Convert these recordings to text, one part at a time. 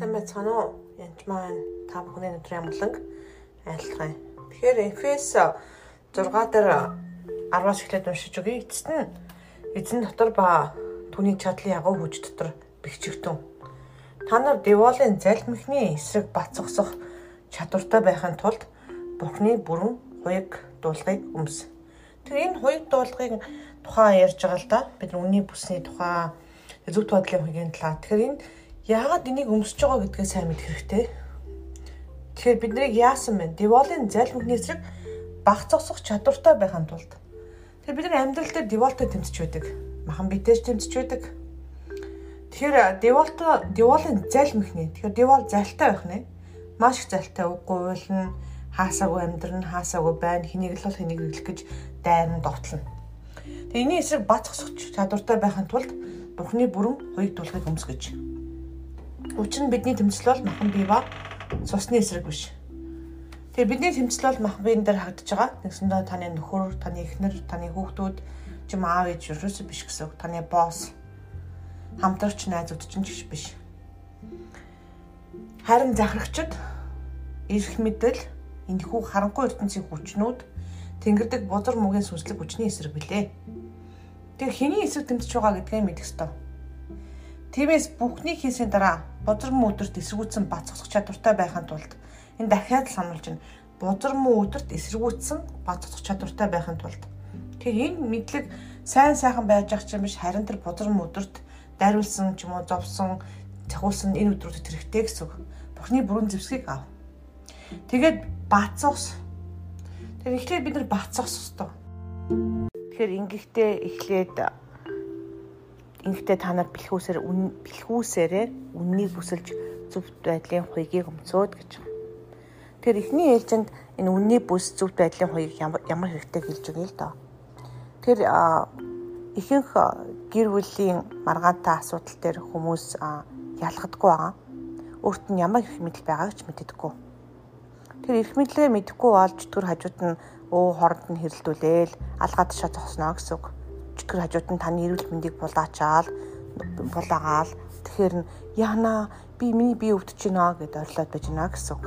Сайн байцгаана уу? Янч маань та бүхний өдрийн амгланг айлтгая. Тэгэхээр Эфес 6 дээр 10-аас эхлээд уншиж өгье. Эцэст нь эзэн дотор ба түүний чадлын ягуу хүч дотор бэхжигтэн. Та нар деволын залмихны эсрэг бат зогсох чадвартай байхын тулд Бурхны бүрэн хуйг дуулгыг өмс. Тэр энэ хуйг дуулгыг тухайн ярьж байгаа л да. Бид үнний бүсний тухай зөв бодлын хуйгийн талаа. Тэгэхээр энэ яагаад энийг өмсөж байгаа гэдгээ сайн мэд хэрэгтэй. Тэгэхээр бид нарыг яасан бэ? Деволын залмихны эсрэг баг зогсох чадвартай байхын тулд Тэгэхээр бид нар амьдрал дээр деволтой тэмцэж байдаг. Махан битэж тэмцэж байдаг. Тэгэхээр деволт деволын залмихнэ. Тэгэхээр девол залтай байх нэ. Маш их залтай үгүй уйлна, хаасаагүй амьдрын, хаасаагүй байна, хэнийг л бол хэнийг риглэх гэж дайрн довтлно. Тэгээ энэний эсрэг бацхсах чадвартай байхын тулд Бурхны бүрэн хоёрд дуулахыг өмсгөж. Учир нь бидний тэмцэл бол махан бие ба цусны эсрэг биш Тэгээ бидний тэмцэл бол мах биен дээр хагдж байгаа. Нэгсэндээ таны нөхөр, таны эхнэр, таны хүүхдүүд ч юм аав ээж юусоо биш гэсэн үг. Таны босс хамтрагч найзууд ч ч биш. Харин захирагчд эрх мэдэл энэхүү харанхуй ертөнцийн хүчнүүд тэнгэрдэг бузар мөгийн сүнслэг хүчний эсрэг билээ. Тэгээ хэний эсрэг тэмцэж байгаа гэдгээ мэдэх ёстой. Тиймээс бүхний хийсийн дараа бузар мөн өдөрт эсэргүүцсэн бацсах чадвартай байхын тулд Энэ дахиад л сануулж байна. Бузар муу өдөрт эсэргүүцсэн бацчих чадвартай байхын тулд. Тэгэхээр энэ мэдлэг сайн сайхан байж ах чинь биш харин тэр бузар муу өдөрт дайруулсан ч юм уу зовсон цахиулсан энэ өдрүүдэд хэрэгтэй гэсэн үг. Бурхны бүрэн зэвсгийг ав. Тэгээд бацсах. Тэр эхлээд бид нар бацсах ёстой. Тэгэхээр ингэхдээ эхлээд ингэхдээ та нар бэлхүүсээр бэлхүүсээрээ үннийг бүсэлж зөв байдлын хуйгийг өмцөөд гэж байна. Тэгэхээр эхний ээлжинд энэ үнний бүс зөв байдлын хоёрыг ямар хэрэгтэй хэлж өгье л доо. Тэр ихэнх гэр бүлийн маргаантай асуудал дээр хүмүүс ялгадаггүй байгаа. Өөрт нь ямар их мэдл байгааг ч мэддэггүй. Тэр их мэдлээ мэдэхгүй бол чөтгөр хажууд нь өө хоронд нь хэрэлдүүлээл алгаад тушаа зогсноо гэсэн үг. Чөтгөр хажууд нь таны эрүүл мэндийг булаачаал булаагаал тэгэхээр яана би миний бие өвдөж байна гэдээ орилоод байж байна гэсэн үг.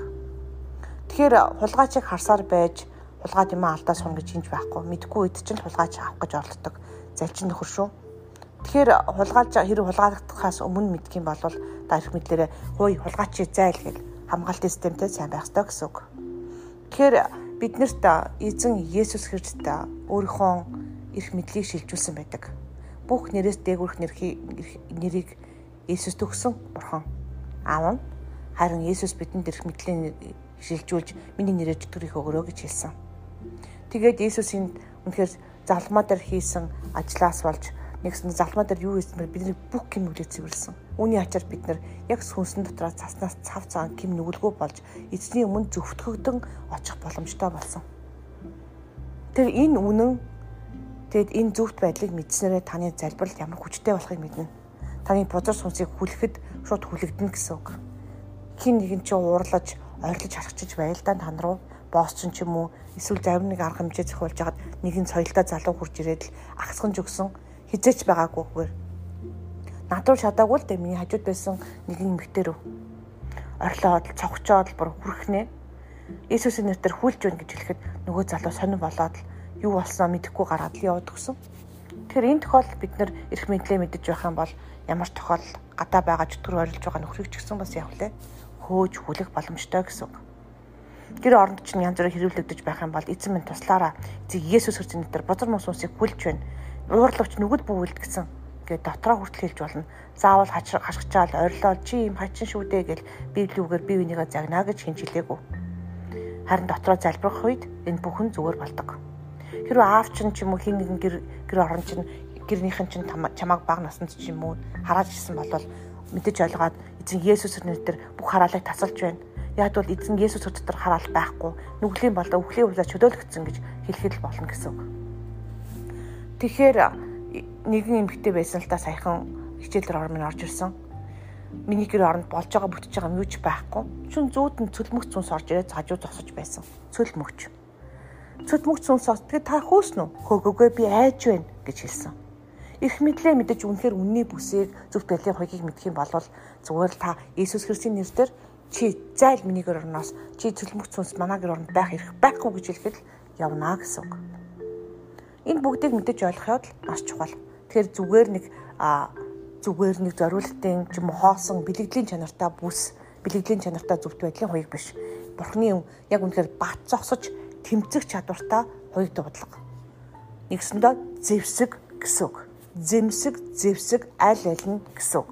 Тэгэхээр хулгайчийг харсаар байж хулгайд юм алдаа сун гэж хинж байхгүй. Мэдхгүй үед чинь хулгайч авах гэж оролддог. Залчин нөхөр шүү. Тэгэхээр хулгайлж хэрэг хулгайлахаас өмнө мэдх юм бол дарих мэдлэрээ хууй хулгайчийг зайл гэл хамгаалтын системтэй сайн байх ёстой гэсэн үг. Тэгэхээр биднэрт эзэн Есүс Христ өөрийнхөө эрх мэдлийг шилжүүлсэн байдаг. Бүх нэрээс дээгүүрх нэрийг Есүс төгсөн бурхан. Аав нь харин Есүс бидэнд эрх мэдлийн шилжүүлж миний нэрээр чөтгөрийг өгөрөө гэж хэлсэн. Тэгээд Иесусийн үнэхээр залмаа дээр хийсэн ажлаас болж нэгсэн залмаа дээр юу хийсэн бэ? Бидний бүх гим нүглийг цэвэрлсэн. Үүний ачаар бид нар яг сүнсэн дотроо цаснаас цав цагаан гим нүгэлгүй болж эзний өмнө зөвтгөгдөн очих боломжтой болсон. Тэр энэ үнэн Тэгэд энэ зөвхт байдлыг мэдснээрээ таны залбирал ямар хүчтэй болохыг мэднэ. Таны бузар сүнсийг хүлэхэд шууд хүлэгдэнэ гэсэн үг. Хин нэгэн чинь уурлаж ойрлож харахчиж байлдаа тань руу. Босс ч юм уу эсвэл зарим нэг арга хэмжээ зохиулж хагаад нэгэн соёлтой залуу хурж ирээд л агсган жөгсөн хизээч байгаагүйгээр над руу шатаагүй л дээ миний хажууд байсан нэгэн эмэгтэй рүү. Орлоод цогчоод бүр хүрхнэ. Иесусийн нэрээр хүлж байна гэж хэлэхэд нөгөө залуу сонир болоод л юу болсноо мэдэхгүй гараад л яваад өгсөн. Тэгэхээр энэ тохиолдолд бид нэр эрх мэдлээ мэдэж байх юм бол ямар ч тохиол гадаа байгаа чөтгөр орилж байгаа нөхрийг ч гэсэн бас явлаа хөөж хүлэх боломжтой гэсэн үг. Гэр оронд чинь янз бүрээр хэрүүлэгдэж байх юм бол эзэн минь туслаараа эцэг Есүс Христосийн нэрээр бузар мус усыг хүлж байна. Уурлавч нүгэл бүүвэлд гэсэн гээд дотроо хүртэл хэлж болно. Заавал хашгичаал орилол чи юм хачин шүү дээ гэл библиүгээр бие бинийгээ загнаа гэж хинж хэлээгүй. Харин дотроо залбирах үед энэ бүхэн зүгээр болдог. Хэрвээ аав чинь ч юм уу хин нэгэн гэр гэр орон чинь гэрнийхэн чинь чамааг баг насанд ч юм уу хараад ирсэн бол мэдэж ойлгоод эзэн Есүсийн нэрээр бүх хараалыг тасалж байна. Яг бол эзэн Есүс дотор хараал байхгүй. Нүглийн болоо өвхлийн хувьсаа чөлөөлөгдсөн гэж хэлэхэд болно гэсэн үг. Тэгэхээр нэгэн эмэгтэй байсан л та саяхан хичээлээр ормын орж ирсэн. Миний гэр оронд болж байгаа бүтэж байгаа юм юу ч байхгүй. Шүн зүүд нь цөлмөгч цүнс орж ирээд хажуу зогсож байсан. Цөлмөгч. Цөлмөгч цүнс орж тэгээ та хөөснө үү? Хөөгөөгөө би айж байна гэж хэлсэн. Ирэх мэдлээ мэдэж үнэхээр үнний бүсийг зөвхт байдлын хоёгийг мэдэх юм бол зүгээр л та Иесус Христосийн нэрээр чи зайл миний гэр орноос чи цөлмөх цүнс манай гэр оронд байх эрх байхгүй гэж хэлэхэд явна гэсэн үг. Энэ бүгдийг мэдэж ойлгоход маш чухал. Тэгэхээр зүгээр нэг зүгээр нэг зориултын ч юм уу хоосон бэлэгдлийн чанартай бүс бэлэгдлийн чанартай зөвхт байдлын хоёг биш. Бурхны яг үнэхээр бат зогсож тэмцэх чадвартай хоёрт бодлого. Нэгсэндээ зэвсэг гэсэн үг. Зэмсэг, зэвсэг аль аль нь гэсэн үг.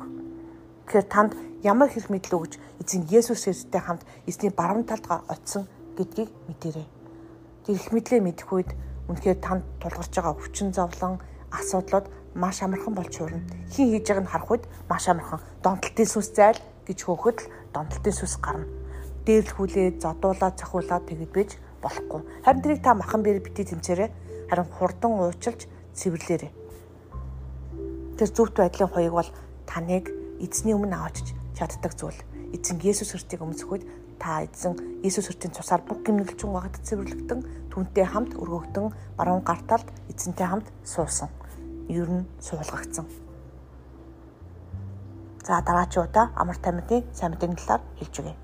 Тэгэхээр танд ямар хэрэг мэдл өгж эзэн Есүс Христостэй хамт эзний баруун талд очисон гэдгийг мэдэрэй. Тэр их мэдлээ мэдэх үед үнэхээр танд тулгарч байгаа хүчин зовлон асуудлууд маш амархан болж хуурна. Хин хийж байгааг нь харах үед маш амархан. Донтолтын сүнс зайл гэж хөөхөд л донтолтын сүнс гарна. Дээрлхүүлээ, зодуулаад, цахиулаад тэгэд бэж болохгүй. Харин тэрийг та махан бэр бити тэмцээрээ харин хурдан уучлж цэвэрлээрэй. Тэр зөвхт байдлын хоёуг бол таныг эзний өмнө аваачж чаддаг зүйл. Эзэн Есүс Христийг өмсөхөд та эзэн Есүс Христийн цусаар бүх гимнэлчин угаагт цэвэрлэгдэн түүнтэй хамт өргөгдөн баруун гар талд эзэнтэй хамт суусан. Ер нь суулгагдсан. За дараачийн удаа амар тамидын сайн мэдээний талаар хэлж өгье.